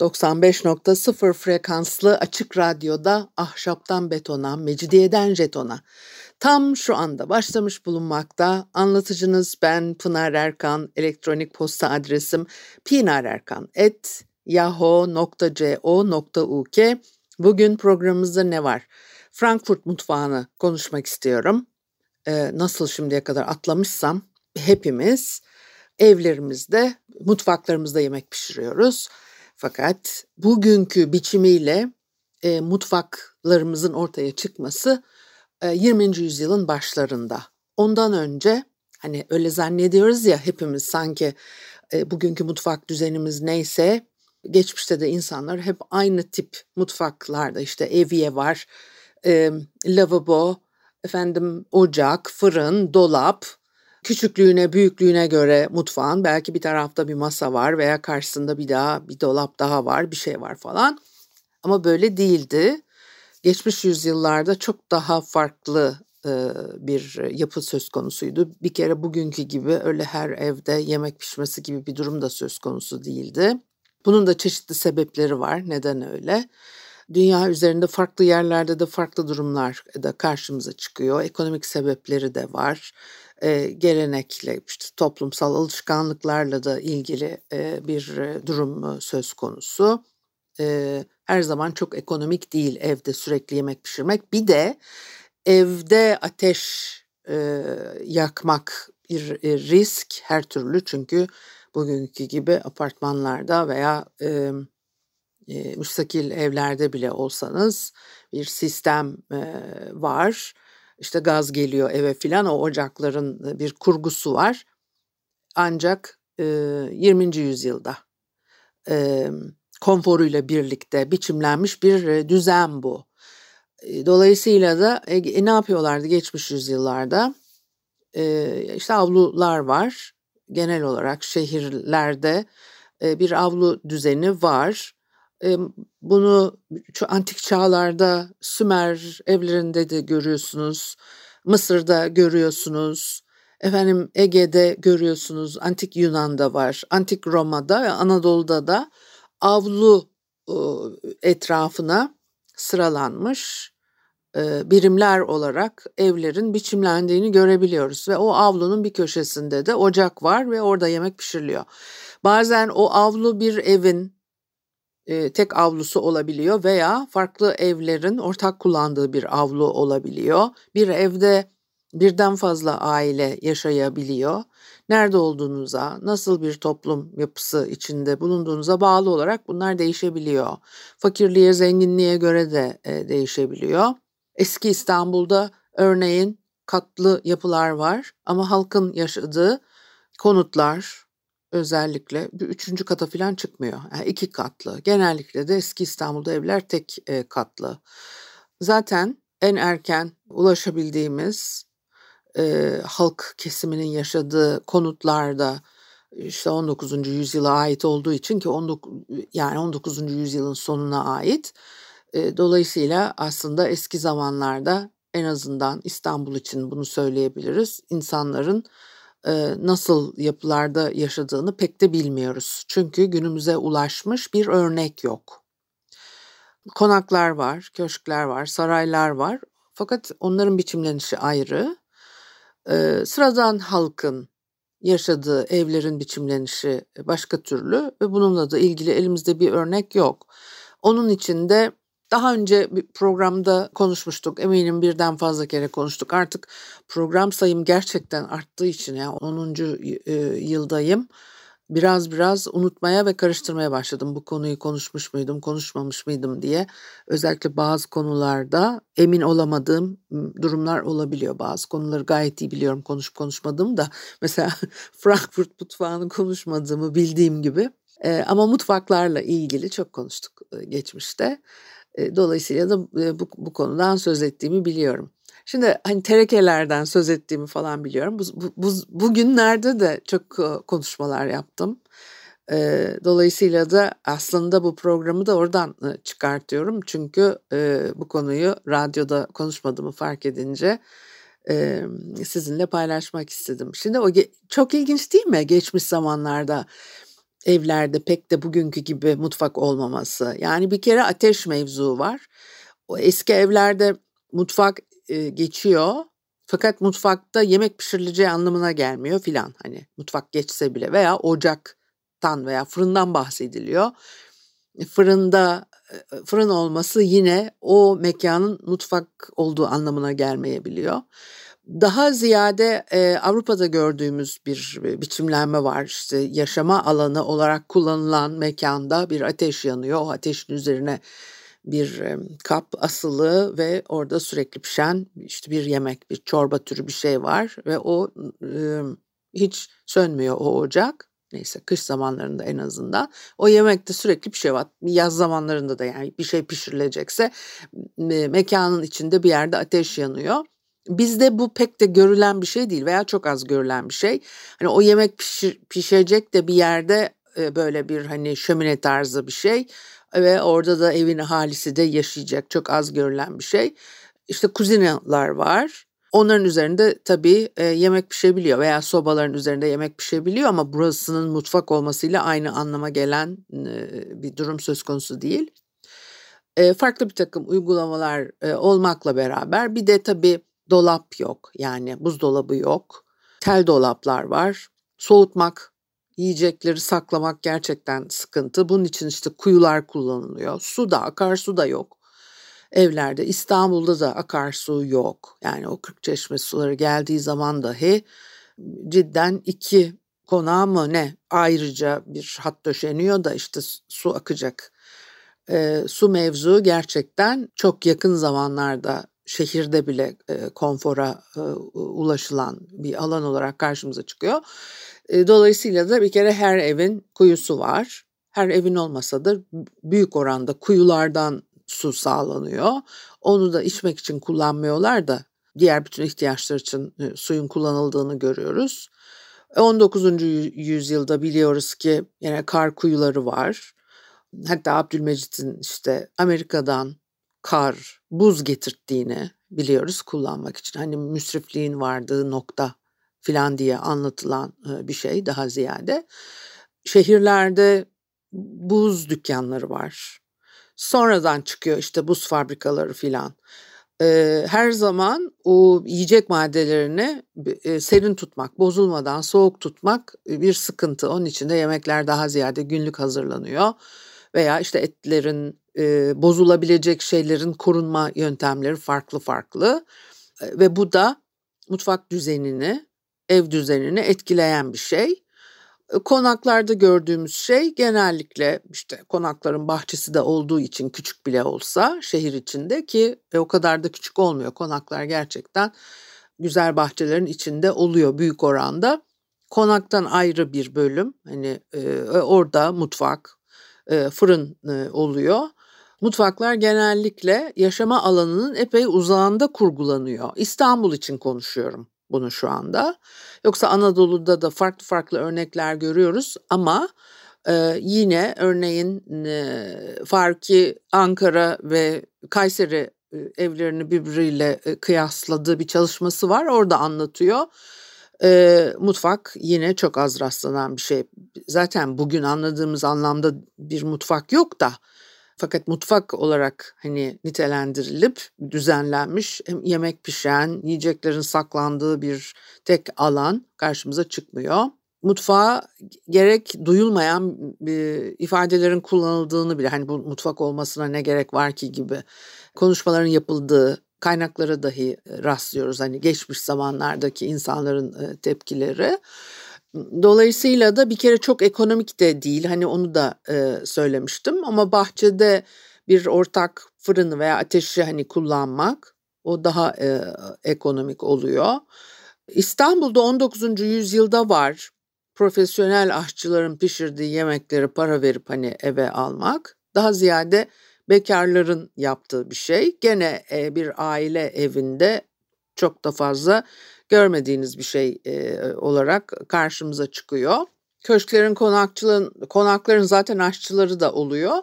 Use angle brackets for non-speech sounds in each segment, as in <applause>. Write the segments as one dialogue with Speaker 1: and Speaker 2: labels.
Speaker 1: 95.0 frekanslı açık radyoda ahşaptan betona, mecidiyeden jetona. Tam şu anda başlamış bulunmakta. Anlatıcınız ben Pınar Erkan. Elektronik posta adresim pinarerkan.yahoo.co.uk Bugün programımızda ne var? Frankfurt mutfağını konuşmak istiyorum. Ee, nasıl şimdiye kadar atlamışsam hepimiz evlerimizde, mutfaklarımızda yemek pişiriyoruz. Fakat bugünkü biçimiyle e, mutfaklarımızın ortaya çıkması e, 20. yüzyılın başlarında. Ondan önce hani öyle zannediyoruz ya hepimiz sanki e, bugünkü mutfak düzenimiz neyse geçmişte de insanlar hep aynı tip mutfaklarda işte evye var, e, lavabo, efendim ocak, fırın, dolap, küçüklüğüne, büyüklüğüne göre mutfağın belki bir tarafta bir masa var veya karşısında bir daha bir dolap daha var, bir şey var falan. Ama böyle değildi. Geçmiş yüzyıllarda çok daha farklı bir yapı söz konusuydu. Bir kere bugünkü gibi öyle her evde yemek pişmesi gibi bir durum da söz konusu değildi. Bunun da çeşitli sebepleri var. Neden öyle? Dünya üzerinde farklı yerlerde de farklı durumlar da karşımıza çıkıyor. Ekonomik sebepleri de var. E, gelenekle, işte toplumsal alışkanlıklarla da ilgili e, bir durum söz konusu. E, her zaman çok ekonomik değil evde sürekli yemek pişirmek. Bir de evde ateş e, yakmak bir risk her türlü çünkü bugünkü gibi apartmanlarda veya e, e, müstakil evlerde bile olsanız bir sistem e, var. İşte gaz geliyor eve filan o ocakların bir kurgusu var. Ancak e, 20. yüzyılda e, konforuyla birlikte biçimlenmiş bir düzen bu. Dolayısıyla da e, ne yapıyorlardı geçmiş yüzyıllarda? E, işte avlular var genel olarak şehirlerde bir avlu düzeni var. Bunu şu antik çağlarda Sümer evlerinde de görüyorsunuz. Mısır'da görüyorsunuz. Efendim Ege'de görüyorsunuz. Antik Yunan'da var. Antik Roma'da Anadolu'da da avlu etrafına sıralanmış birimler olarak evlerin biçimlendiğini görebiliyoruz ve o avlunun bir köşesinde de ocak var ve orada yemek pişiriliyor. Bazen o avlu bir evin tek avlusu olabiliyor veya farklı evlerin ortak kullandığı bir avlu olabiliyor. Bir evde birden fazla aile yaşayabiliyor. Nerede olduğunuza, nasıl bir toplum yapısı içinde bulunduğunuza bağlı olarak bunlar değişebiliyor. Fakirliğe, zenginliğe göre de değişebiliyor. Eski İstanbul'da örneğin katlı yapılar var ama halkın yaşadığı konutlar özellikle bir üçüncü kata falan çıkmıyor. Yani iki katlı. Genellikle de eski İstanbul'da evler tek e, katlı. Zaten en erken ulaşabildiğimiz e, halk kesiminin yaşadığı konutlarda işte 19. yüzyıla ait olduğu için ki 19 yani 19. yüzyılın sonuna ait dolayısıyla aslında eski zamanlarda en azından İstanbul için bunu söyleyebiliriz. İnsanların nasıl yapılarda yaşadığını pek de bilmiyoruz. Çünkü günümüze ulaşmış bir örnek yok. Konaklar var, köşkler var, saraylar var. Fakat onların biçimlenişi ayrı. Sıradan halkın yaşadığı evlerin biçimlenişi başka türlü ve bununla da ilgili elimizde bir örnek yok. Onun için de daha önce bir programda konuşmuştuk. Eminim birden fazla kere konuştuk. Artık program sayım gerçekten arttığı için ya yani 10. yıldayım. Biraz biraz unutmaya ve karıştırmaya başladım. Bu konuyu konuşmuş muydum, konuşmamış mıydım diye. Özellikle bazı konularda emin olamadığım durumlar olabiliyor. Bazı konuları gayet iyi biliyorum konuşup konuşmadığımı da. Mesela <laughs> Frankfurt mutfağını konuşmadığımı bildiğim gibi E, ama mutfaklarla ilgili çok konuştuk e, geçmişte. Dolayısıyla da bu, bu konudan söz ettiğimi biliyorum. Şimdi hani terekelerden söz ettiğimi falan biliyorum. Bu, bu, bu, bugünlerde de çok konuşmalar yaptım. Dolayısıyla da aslında bu programı da oradan çıkartıyorum. Çünkü bu konuyu radyoda konuşmadığımı fark edince sizinle paylaşmak istedim. Şimdi o çok ilginç değil mi geçmiş zamanlarda evlerde pek de bugünkü gibi mutfak olmaması. Yani bir kere ateş mevzu var. O eski evlerde mutfak e, geçiyor. Fakat mutfakta yemek pişirileceği anlamına gelmiyor filan. Hani mutfak geçse bile veya ocaktan veya fırından bahsediliyor. Fırında fırın olması yine o mekanın mutfak olduğu anlamına gelmeyebiliyor. Daha ziyade e, Avrupa'da gördüğümüz bir biçimlenme var. İşte yaşama alanı olarak kullanılan mekanda bir ateş yanıyor. O ateşin üzerine bir e, kap asılı ve orada sürekli pişen işte bir yemek, bir çorba türü bir şey var ve o e, hiç sönmüyor o ocak. Neyse kış zamanlarında en azından. O yemekte sürekli bir şey var. Yaz zamanlarında da yani bir şey pişirilecekse mekanın içinde bir yerde ateş yanıyor. Bizde bu pek de görülen bir şey değil veya çok az görülen bir şey. Hani o yemek pişir, pişecek de bir yerde böyle bir hani şömine tarzı bir şey ve orada da evin ahalisi de yaşayacak çok az görülen bir şey. İşte kuzinalar var. Onların üzerinde tabii e, yemek pişebiliyor veya sobaların üzerinde yemek pişebiliyor ama burasının mutfak olmasıyla aynı anlama gelen e, bir durum söz konusu değil. E, farklı bir takım uygulamalar e, olmakla beraber bir de tabii dolap yok yani buzdolabı yok. Tel dolaplar var. Soğutmak, yiyecekleri saklamak gerçekten sıkıntı. Bunun için işte kuyular kullanılıyor. Su da akarsu da yok evlerde. İstanbul'da da akarsu yok. Yani o çeşme suları geldiği zaman dahi cidden iki konağa mı ne ayrıca bir hat döşeniyor da işte su akacak. E, su mevzu gerçekten çok yakın zamanlarda şehirde bile e, konfora e, ulaşılan bir alan olarak karşımıza çıkıyor. E, dolayısıyla da bir kere her evin kuyusu var. Her evin olmasa da büyük oranda kuyulardan su sağlanıyor. Onu da içmek için kullanmıyorlar da diğer bütün ihtiyaçlar için e, suyun kullanıldığını görüyoruz. 19. yüzyılda biliyoruz ki yine kar kuyuları var. Hatta Abdülmecit'in işte Amerika'dan kar, buz getirttiğini biliyoruz kullanmak için. Hani müsrifliğin vardığı nokta filan diye anlatılan e, bir şey daha ziyade. Şehirlerde buz dükkanları var. Sonradan çıkıyor işte buz fabrikaları filan. her zaman o yiyecek maddelerini serin tutmak, bozulmadan soğuk tutmak bir sıkıntı. Onun için de yemekler daha ziyade günlük hazırlanıyor. Veya işte etlerin, bozulabilecek şeylerin korunma yöntemleri farklı farklı. Ve bu da mutfak düzenini, ev düzenini etkileyen bir şey. Konaklarda gördüğümüz şey genellikle işte konakların bahçesi de olduğu için küçük bile olsa şehir içinde ki e, o kadar da küçük olmuyor. Konaklar gerçekten güzel bahçelerin içinde oluyor büyük oranda. Konaktan ayrı bir bölüm hani e, orada mutfak, e, fırın e, oluyor. Mutfaklar genellikle yaşama alanının epey uzağında kurgulanıyor. İstanbul için konuşuyorum bunu şu anda. Yoksa Anadolu'da da farklı farklı örnekler görüyoruz ama e, yine örneğin e, Farki Ankara ve Kayseri evlerini birbiriyle kıyasladığı bir çalışması var. Orada anlatıyor. E, mutfak yine çok az rastlanan bir şey. Zaten bugün anladığımız anlamda bir mutfak yok da fakat mutfak olarak hani nitelendirilip düzenlenmiş yemek pişen, yiyeceklerin saklandığı bir tek alan karşımıza çıkmıyor. Mutfağa gerek duyulmayan e, ifadelerin kullanıldığını bile hani bu mutfak olmasına ne gerek var ki gibi konuşmaların yapıldığı kaynaklara dahi rastlıyoruz. Hani geçmiş zamanlardaki insanların e, tepkileri. Dolayısıyla da bir kere çok ekonomik de değil. Hani onu da e, söylemiştim ama bahçede bir ortak fırını veya ateşi hani kullanmak o daha e, ekonomik oluyor. İstanbul'da 19. yüzyılda var profesyonel aşçıların pişirdiği yemekleri para verip hani eve almak. Daha ziyade bekarların yaptığı bir şey. Gene e, bir aile evinde çok da fazla görmediğiniz bir şey e, olarak karşımıza çıkıyor. Köşklerin konakçıların konakların zaten aşçıları da oluyor.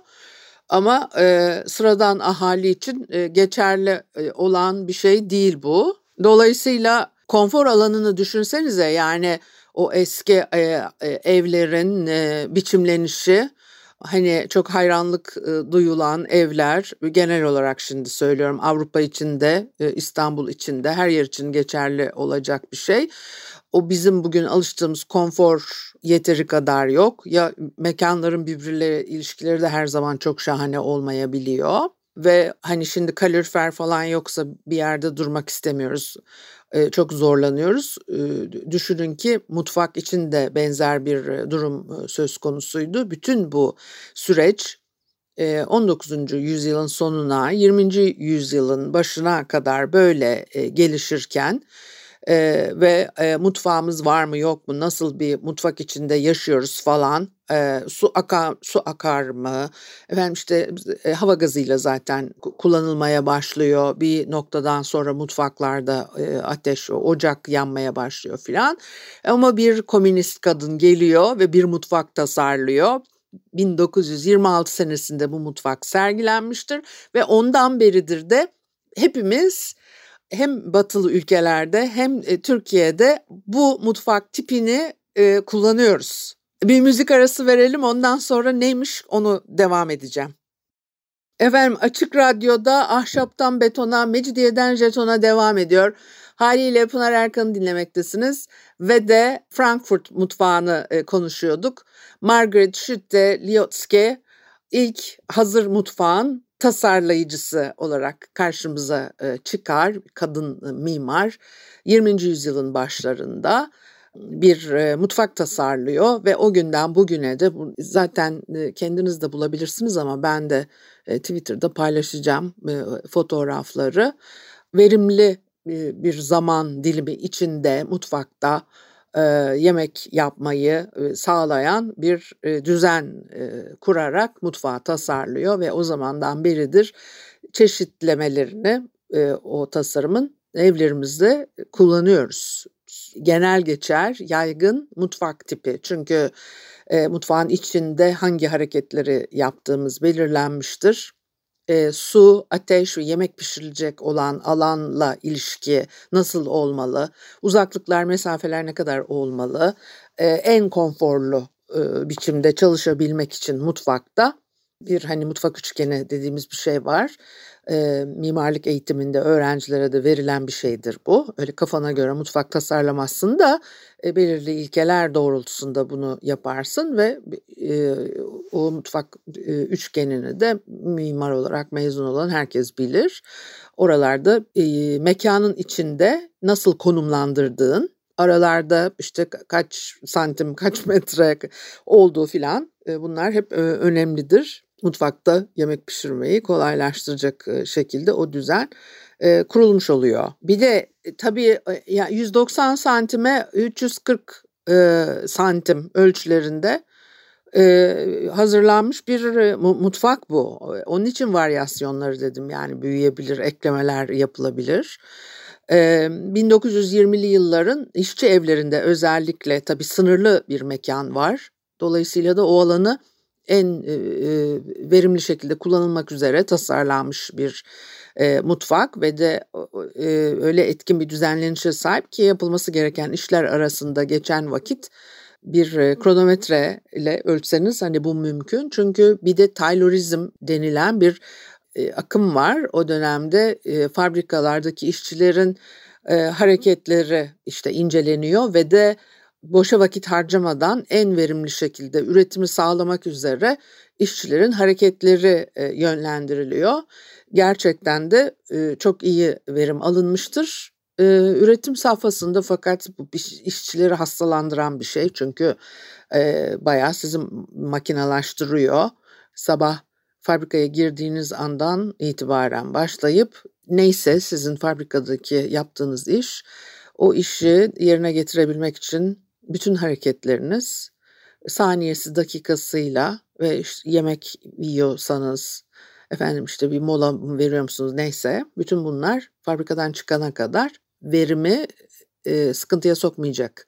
Speaker 1: Ama e, sıradan ahali için e, geçerli e, olan bir şey değil bu. Dolayısıyla konfor alanını düşünsenize yani o eski e, e, evlerin e, biçimlenişi hani çok hayranlık e, duyulan evler genel olarak şimdi söylüyorum Avrupa içinde e, İstanbul içinde her yer için geçerli olacak bir şey. O bizim bugün alıştığımız konfor yeteri kadar yok. Ya mekanların birbirleriyle ilişkileri de her zaman çok şahane olmayabiliyor. Ve hani şimdi kalorifer falan yoksa bir yerde durmak istemiyoruz. Ee, çok zorlanıyoruz. Ee, düşünün ki mutfak için de benzer bir durum söz konusuydu. Bütün bu süreç 19. E, yüzyılın sonuna 20. yüzyılın başına kadar böyle gelişirken e, ve e, mutfağımız var mı yok mu nasıl bir mutfak içinde yaşıyoruz falan e, su akar su akar mı? Efendim işte e, hava gazıyla zaten kullanılmaya başlıyor. Bir noktadan sonra mutfaklarda e, ateş ocak yanmaya başlıyor filan. Ama bir komünist kadın geliyor ve bir mutfak tasarlıyor. 1926 senesinde bu mutfak sergilenmiştir ve ondan beridir de hepimiz hem batılı ülkelerde hem e, Türkiye'de bu mutfak tipini e, kullanıyoruz. Bir müzik arası verelim ondan sonra neymiş onu devam edeceğim. Efendim Açık Radyo'da ahşaptan betona, mecidiyeden jetona devam ediyor. Haliyle Pınar Erkan'ı dinlemektesiniz ve de Frankfurt mutfağını e, konuşuyorduk. Margaret Schütte Liotske ilk hazır mutfağın tasarlayıcısı olarak karşımıza e, çıkar kadın e, mimar 20. yüzyılın başlarında bir e, mutfak tasarlıyor ve o günden bugüne de zaten kendiniz de bulabilirsiniz ama ben de Twitter'da paylaşacağım fotoğrafları verimli bir zaman dilimi içinde mutfakta yemek yapmayı sağlayan bir düzen kurarak mutfağı tasarlıyor ve o zamandan beridir çeşitlemelerini o tasarımın evlerimizde kullanıyoruz. Genel geçer, yaygın mutfak tipi. Çünkü mutfağın içinde hangi hareketleri yaptığımız belirlenmiştir e, su, ateş ve yemek pişirilecek olan alanla ilişki nasıl olmalı? Uzaklıklar, mesafeler ne kadar olmalı? E, en konforlu e, biçimde çalışabilmek için mutfakta bir hani mutfak üçgeni dediğimiz bir şey var e, mimarlık eğitiminde öğrencilere de verilen bir şeydir bu. Öyle kafana göre mutfak tasarlamazsın da e, belirli ilkeler doğrultusunda bunu yaparsın ve e, o mutfak e, üçgenini de mimar olarak mezun olan herkes bilir. Oralarda e, mekanın içinde nasıl konumlandırdığın, aralarda işte kaç santim, kaç metre olduğu filan e, bunlar hep e, önemlidir mutfakta yemek pişirmeyi kolaylaştıracak şekilde o düzen e, kurulmuş oluyor. Bir de e, tabii e, ya 190 santime 340 e, santim ölçülerinde e, hazırlanmış bir e, mutfak bu. Onun için varyasyonları dedim yani büyüyebilir, eklemeler yapılabilir. 1920'li yılların işçi evlerinde özellikle tabii sınırlı bir mekan var. Dolayısıyla da o alanı en e, verimli şekilde kullanılmak üzere tasarlanmış bir e, mutfak ve de e, öyle etkin bir düzenlenişe sahip ki yapılması gereken işler arasında geçen vakit bir e, kronometre ile ölçseniz hani bu mümkün. Çünkü bir de Taylorizm denilen bir e, akım var. O dönemde e, fabrikalardaki işçilerin e, hareketleri işte inceleniyor ve de boşa vakit harcamadan en verimli şekilde üretimi sağlamak üzere işçilerin hareketleri e, yönlendiriliyor. Gerçekten de e, çok iyi verim alınmıştır. E, üretim safhasında fakat bu işçileri hastalandıran bir şey çünkü bayağı sizi makinalaştırıyor. Sabah fabrikaya girdiğiniz andan itibaren başlayıp neyse sizin fabrikadaki yaptığınız iş o işi yerine getirebilmek için bütün hareketleriniz saniyesi dakikasıyla ve işte yemek yiyorsanız efendim işte bir mola veriyor musunuz neyse bütün bunlar fabrikadan çıkana kadar verimi e, sıkıntıya sokmayacak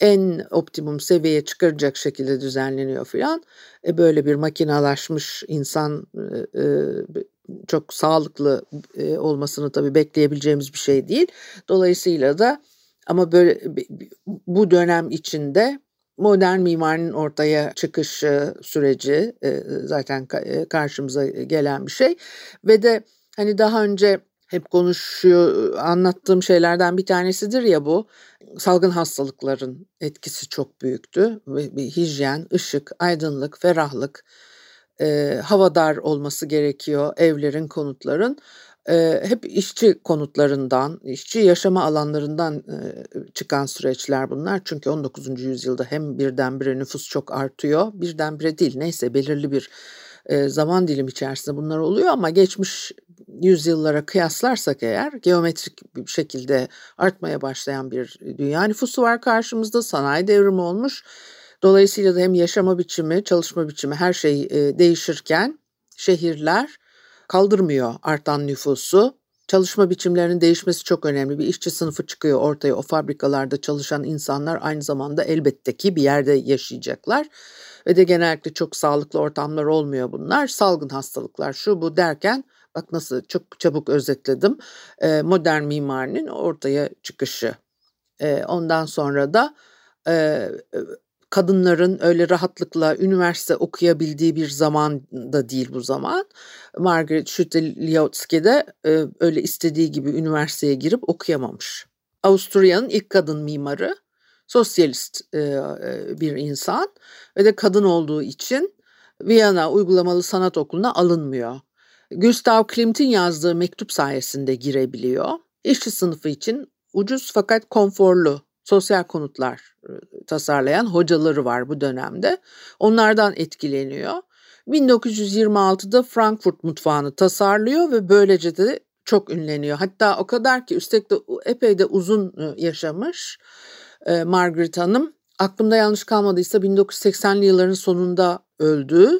Speaker 1: en optimum seviyeye çıkaracak şekilde düzenleniyor filan. E, böyle bir makinalaşmış insan e, e, çok sağlıklı e, olmasını tabii bekleyebileceğimiz bir şey değil. Dolayısıyla da ama böyle bu dönem içinde modern mimarinin ortaya çıkışı süreci e, zaten e, karşımıza gelen bir şey. Ve de hani daha önce hep konuşuyor anlattığım şeylerden bir tanesidir ya bu. Salgın hastalıkların etkisi çok büyüktü. Bir hijyen, ışık, aydınlık, ferahlık, e, havadar olması gerekiyor evlerin, konutların. Hep işçi konutlarından, işçi yaşama alanlarından çıkan süreçler bunlar. Çünkü 19. yüzyılda hem birdenbire nüfus çok artıyor, birdenbire değil neyse belirli bir zaman dilim içerisinde bunlar oluyor ama geçmiş yüzyıllara kıyaslarsak eğer geometrik bir şekilde artmaya başlayan bir dünya nüfusu var karşımızda. Sanayi devrimi olmuş. Dolayısıyla da hem yaşama biçimi, çalışma biçimi her şey değişirken şehirler kaldırmıyor artan nüfusu. Çalışma biçimlerinin değişmesi çok önemli. Bir işçi sınıfı çıkıyor ortaya. O fabrikalarda çalışan insanlar aynı zamanda elbette ki bir yerde yaşayacaklar. Ve de genellikle çok sağlıklı ortamlar olmuyor bunlar. Salgın hastalıklar şu bu derken bak nasıl çok çabuk özetledim. E, modern mimarinin ortaya çıkışı. E, ondan sonra da e, kadınların öyle rahatlıkla üniversite okuyabildiği bir zaman da değil bu zaman. Margaret Schütte-Liotzke de e, öyle istediği gibi üniversiteye girip okuyamamış. Avusturya'nın ilk kadın mimarı, sosyalist e, e, bir insan ve de kadın olduğu için Viyana Uygulamalı Sanat Okulu'na alınmıyor. Gustav Klimt'in yazdığı mektup sayesinde girebiliyor. İşçi sınıfı için ucuz fakat konforlu sosyal konutlar tasarlayan hocaları var bu dönemde. Onlardan etkileniyor. 1926'da Frankfurt mutfağını tasarlıyor ve böylece de çok ünleniyor. Hatta o kadar ki üstelik de epey de uzun yaşamış Margaret Hanım. Aklımda yanlış kalmadıysa 1980'li yılların sonunda öldü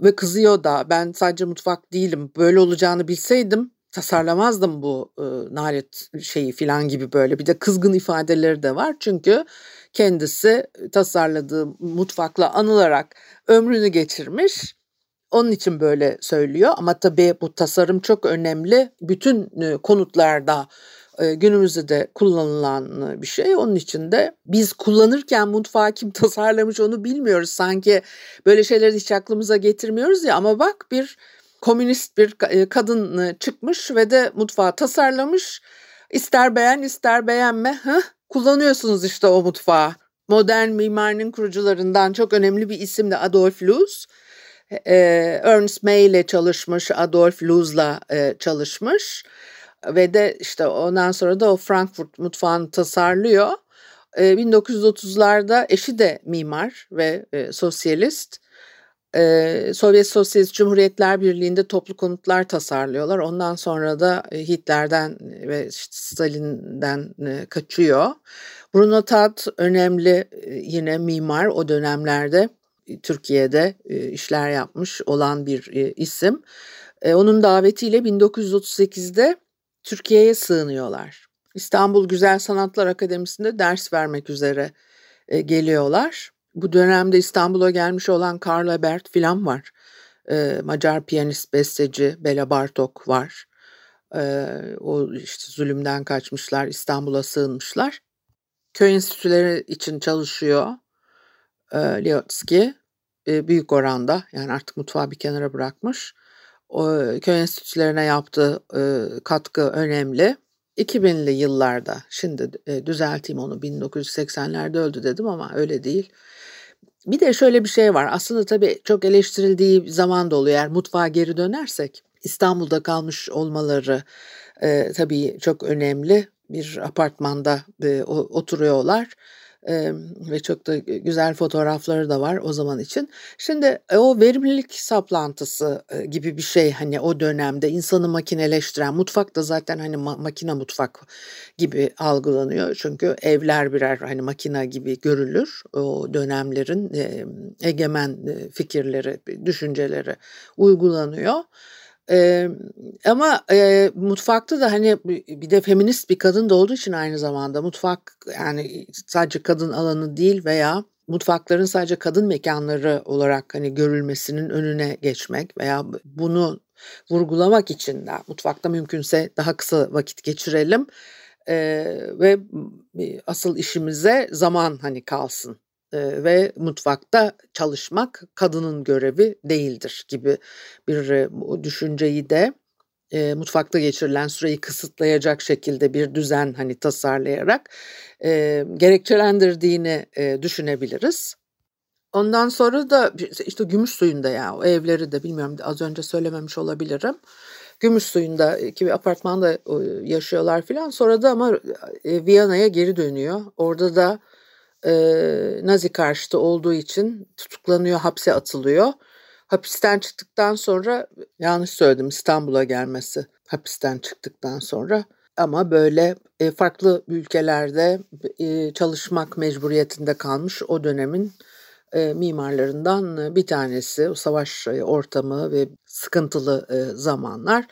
Speaker 1: ve kızıyor da ben sadece mutfak değilim böyle olacağını bilseydim tasarlamazdım bu e, nalet şeyi filan gibi böyle bir de kızgın ifadeleri de var çünkü kendisi tasarladığı mutfakla anılarak ömrünü geçirmiş. Onun için böyle söylüyor ama tabii bu tasarım çok önemli. Bütün konutlarda günümüzde de kullanılan bir şey. Onun için de biz kullanırken mutfağı kim <laughs> tasarlamış onu bilmiyoruz. Sanki böyle şeyleri hiç aklımıza getirmiyoruz ya ama bak bir komünist bir e, kadın e, çıkmış ve de mutfağı tasarlamış. İster beğen ister beğenme Heh, kullanıyorsunuz işte o mutfağı. Modern mimarinin kurucularından çok önemli bir isim de Adolf Loos. E, Ernst May ile çalışmış, Adolf Loos'la çalışmış ve de işte ondan sonra da o Frankfurt mutfağını tasarlıyor. 1930'larda eşi de mimar ve sosyalist e, Sovyet Sosyalist Cumhuriyetler Birliği'nde toplu konutlar tasarlıyorlar. Ondan sonra da Hitler'den ve Stalin'den e, kaçıyor. Bruno Tat önemli e, yine mimar o dönemlerde Türkiye'de e, işler yapmış olan bir e, isim. E, onun davetiyle 1938'de Türkiye'ye sığınıyorlar. İstanbul Güzel Sanatlar Akademisi'nde ders vermek üzere e, geliyorlar. Bu dönemde İstanbul'a gelmiş olan Karl Bert filan var. Ee, Macar piyanist, besteci Bela Bartok var. Ee, o işte zulümden kaçmışlar, İstanbul'a sığınmışlar. Köy enstitüleri için çalışıyor e, Liotsky. E, büyük oranda yani artık mutfağı bir kenara bırakmış. O, köy enstitülerine yaptığı e, katkı önemli. 2000'li yıllarda şimdi e, düzelteyim onu 1980'lerde öldü dedim ama öyle değil. Bir de şöyle bir şey var. Aslında tabii çok eleştirildiği zaman da oluyor. Eğer mutfağa geri dönersek İstanbul'da kalmış olmaları e, tabii çok önemli. Bir apartmanda e, oturuyorlar. Ve çok da güzel fotoğrafları da var o zaman için. Şimdi e, o verimlilik saplantısı e, gibi bir şey hani o dönemde insanı makineleştiren mutfak da zaten hani ma- makine mutfak gibi algılanıyor. Çünkü evler birer hani makine gibi görülür. O dönemlerin e, egemen e, fikirleri, düşünceleri uygulanıyor. Ee, ama e, mutfakta da hani bir de feminist bir kadın da olduğu için aynı zamanda mutfak yani sadece kadın alanı değil veya mutfakların sadece kadın mekanları olarak hani görülmesinin önüne geçmek veya bunu vurgulamak için de mutfakta mümkünse daha kısa vakit geçirelim e, ve asıl işimize zaman hani kalsın ve mutfakta çalışmak kadının görevi değildir gibi bir düşünceyi de e, mutfakta geçirilen süreyi kısıtlayacak şekilde bir düzen hani tasarlayarak gerekçelendirdiğini düşünebiliriz. Ondan sonra da işte gümüş suyunda ya o evleri de bilmiyorum az önce söylememiş olabilirim. Gümüş suyunda ki bir apartmanda yaşıyorlar filan. Sonra da ama Viyana'ya geri dönüyor. Orada da e, Nazi karşıtı olduğu için tutuklanıyor, hapse atılıyor. Hapisten çıktıktan sonra yanlış söyledim İstanbul'a gelmesi hapisten çıktıktan sonra ama böyle e, farklı ülkelerde e, çalışmak mecburiyetinde kalmış o dönemin e, mimarlarından bir tanesi. O savaş ortamı ve sıkıntılı e, zamanlar.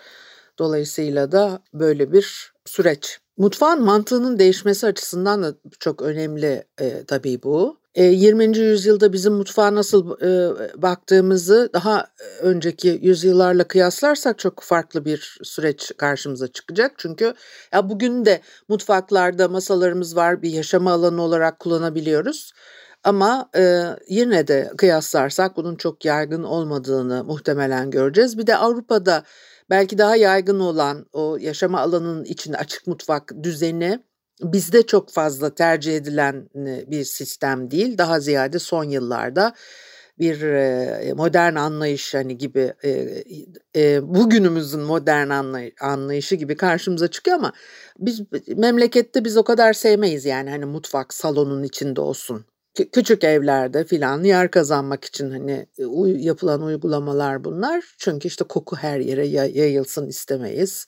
Speaker 1: Dolayısıyla da böyle bir süreç Mutfağın mantığının değişmesi açısından da çok önemli e, tabii bu. E, 20. yüzyılda bizim mutfağa nasıl e, baktığımızı daha önceki yüzyıllarla kıyaslarsak çok farklı bir süreç karşımıza çıkacak. Çünkü ya bugün de mutfaklarda masalarımız var, bir yaşama alanı olarak kullanabiliyoruz. Ama e, yine de kıyaslarsak bunun çok yaygın olmadığını muhtemelen göreceğiz. Bir de Avrupa'da belki daha yaygın olan o yaşama alanının içinde açık mutfak düzeni bizde çok fazla tercih edilen bir sistem değil. Daha ziyade son yıllarda bir modern anlayış hani gibi bugünümüzün modern anlayışı gibi karşımıza çıkıyor ama biz memlekette biz o kadar sevmeyiz yani hani mutfak salonun içinde olsun küçük evlerde filan yer kazanmak için hani e, yapılan uygulamalar bunlar. Çünkü işte koku her yere yayılsın istemeyiz.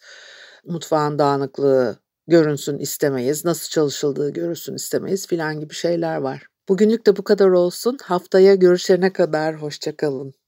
Speaker 1: Mutfağın dağınıklığı görünsün istemeyiz. Nasıl çalışıldığı görünsün istemeyiz filan gibi şeyler var. Bugünlük de bu kadar olsun. Haftaya görüşene kadar hoşçakalın.